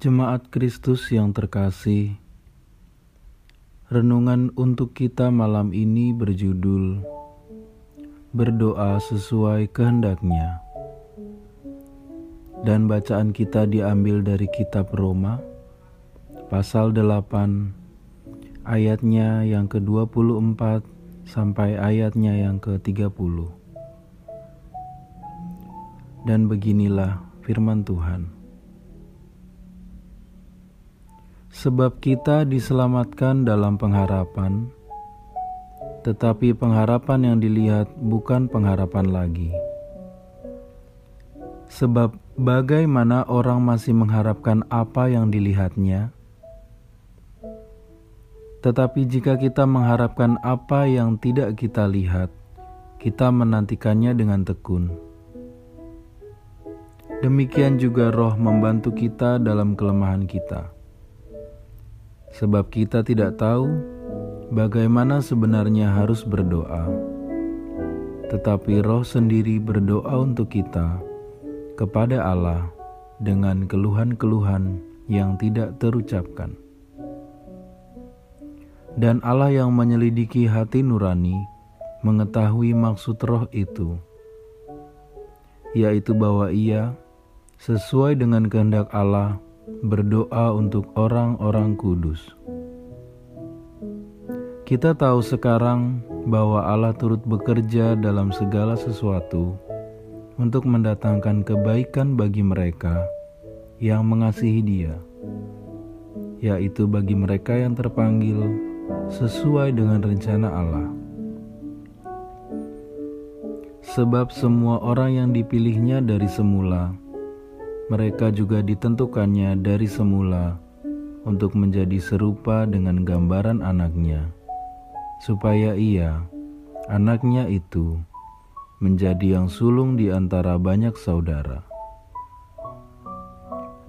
Jemaat Kristus yang terkasih, renungan untuk kita malam ini berjudul Berdoa sesuai kehendaknya. Dan bacaan kita diambil dari kitab Roma, pasal 8, ayatnya yang ke-24 sampai ayatnya yang ke-30. Dan beginilah firman Tuhan. Sebab kita diselamatkan dalam pengharapan, tetapi pengharapan yang dilihat bukan pengharapan lagi. Sebab bagaimana orang masih mengharapkan apa yang dilihatnya, tetapi jika kita mengharapkan apa yang tidak kita lihat, kita menantikannya dengan tekun. Demikian juga Roh membantu kita dalam kelemahan kita sebab kita tidak tahu bagaimana sebenarnya harus berdoa. Tetapi Roh sendiri berdoa untuk kita kepada Allah dengan keluhan-keluhan yang tidak terucapkan. Dan Allah yang menyelidiki hati nurani mengetahui maksud Roh itu, yaitu bahwa Ia sesuai dengan kehendak Allah berdoa untuk orang-orang kudus. Kita tahu sekarang bahwa Allah turut bekerja dalam segala sesuatu untuk mendatangkan kebaikan bagi mereka yang mengasihi Dia, yaitu bagi mereka yang terpanggil sesuai dengan rencana Allah. Sebab semua orang yang dipilihnya dari semula mereka juga ditentukannya dari semula untuk menjadi serupa dengan gambaran anaknya, supaya ia, anaknya itu, menjadi yang sulung di antara banyak saudara.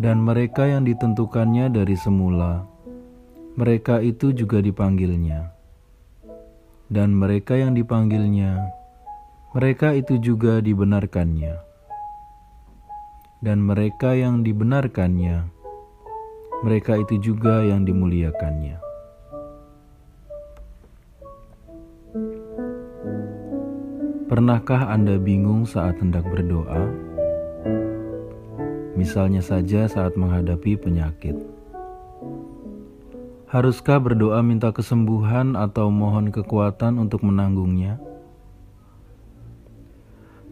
Dan mereka yang ditentukannya dari semula, mereka itu juga dipanggilnya. Dan mereka yang dipanggilnya, mereka itu juga dibenarkannya dan mereka yang dibenarkannya, mereka itu juga yang dimuliakannya. Pernahkah Anda bingung saat hendak berdoa? Misalnya saja saat menghadapi penyakit. Haruskah berdoa minta kesembuhan atau mohon kekuatan untuk menanggungnya?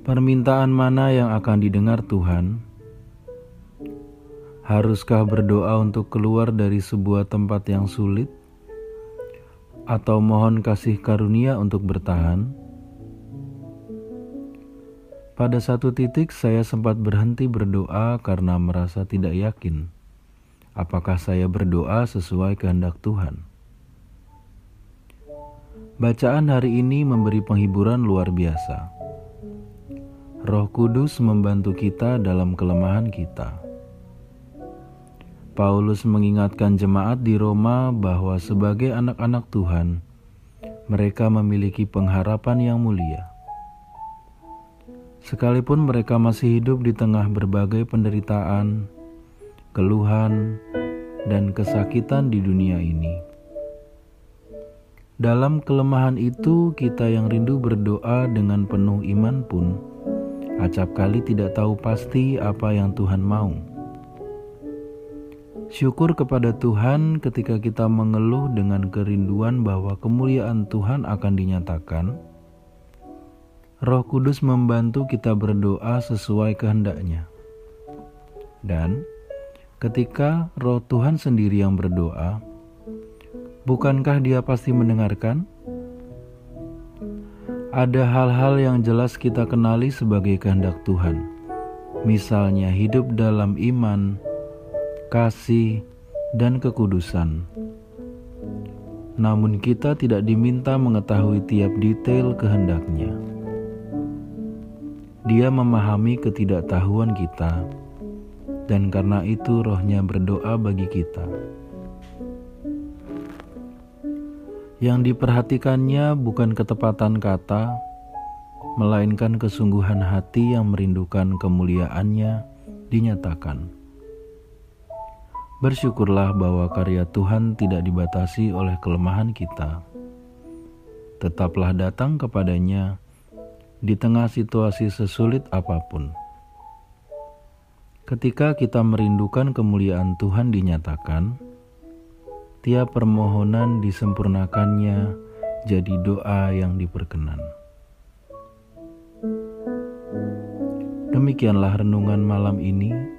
Permintaan mana yang akan didengar Tuhan? Haruskah berdoa untuk keluar dari sebuah tempat yang sulit, atau mohon kasih karunia untuk bertahan? Pada satu titik, saya sempat berhenti berdoa karena merasa tidak yakin apakah saya berdoa sesuai kehendak Tuhan. Bacaan hari ini memberi penghiburan luar biasa. Roh Kudus membantu kita dalam kelemahan kita. Paulus mengingatkan jemaat di Roma bahwa sebagai anak-anak Tuhan, mereka memiliki pengharapan yang mulia. Sekalipun mereka masih hidup di tengah berbagai penderitaan, keluhan, dan kesakitan di dunia ini. Dalam kelemahan itu, kita yang rindu berdoa dengan penuh iman pun acap kali tidak tahu pasti apa yang Tuhan mau. Syukur kepada Tuhan ketika kita mengeluh dengan kerinduan bahwa kemuliaan Tuhan akan dinyatakan. Roh Kudus membantu kita berdoa sesuai kehendaknya. Dan ketika Roh Tuhan sendiri yang berdoa, bukankah Dia pasti mendengarkan? Ada hal-hal yang jelas kita kenali sebagai kehendak Tuhan, misalnya hidup dalam iman, kasih, dan kekudusan. Namun kita tidak diminta mengetahui tiap detail kehendaknya. Dia memahami ketidaktahuan kita, dan karena itu rohnya berdoa bagi kita. Yang diperhatikannya bukan ketepatan kata, melainkan kesungguhan hati yang merindukan kemuliaannya dinyatakan. Bersyukurlah bahwa karya Tuhan tidak dibatasi oleh kelemahan kita. Tetaplah datang kepadanya di tengah situasi sesulit apa pun. Ketika kita merindukan kemuliaan Tuhan dinyatakan, tiap permohonan disempurnakannya jadi doa yang diperkenan. Demikianlah renungan malam ini.